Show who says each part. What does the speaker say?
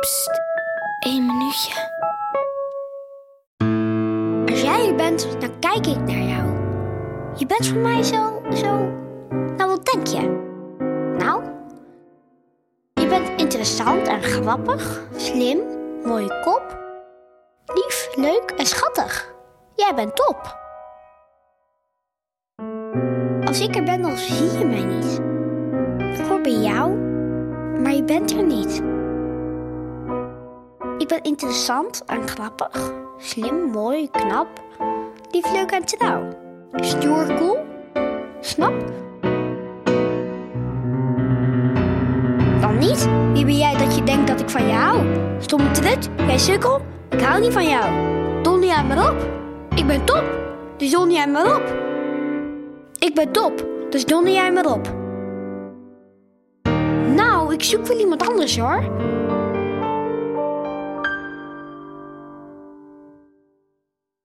Speaker 1: Psst, één minuutje.
Speaker 2: Als jij er bent, dan kijk ik naar jou. Je bent voor mij zo, zo... Nou, wat denk je? Nou? Je bent interessant en grappig, slim, mooie kop, lief, leuk en schattig. Jij bent top. Als ik er ben, dan zie je mij niet. Ik hoor bij jou, maar je bent er niet. Ik ben interessant en grappig, slim, mooi, knap, lief, leuk en trouw. Stoer, cool, snap? Dan niet? Wie ben jij dat je denkt dat ik van je hou? Stomme trut, jij sukkel, ik hou niet van jou. Niet aan me op. Ik ben top, dus niet aan me op. Ik ben top, dus donder jij maar op. Nou, ik zoek wel iemand anders hoor.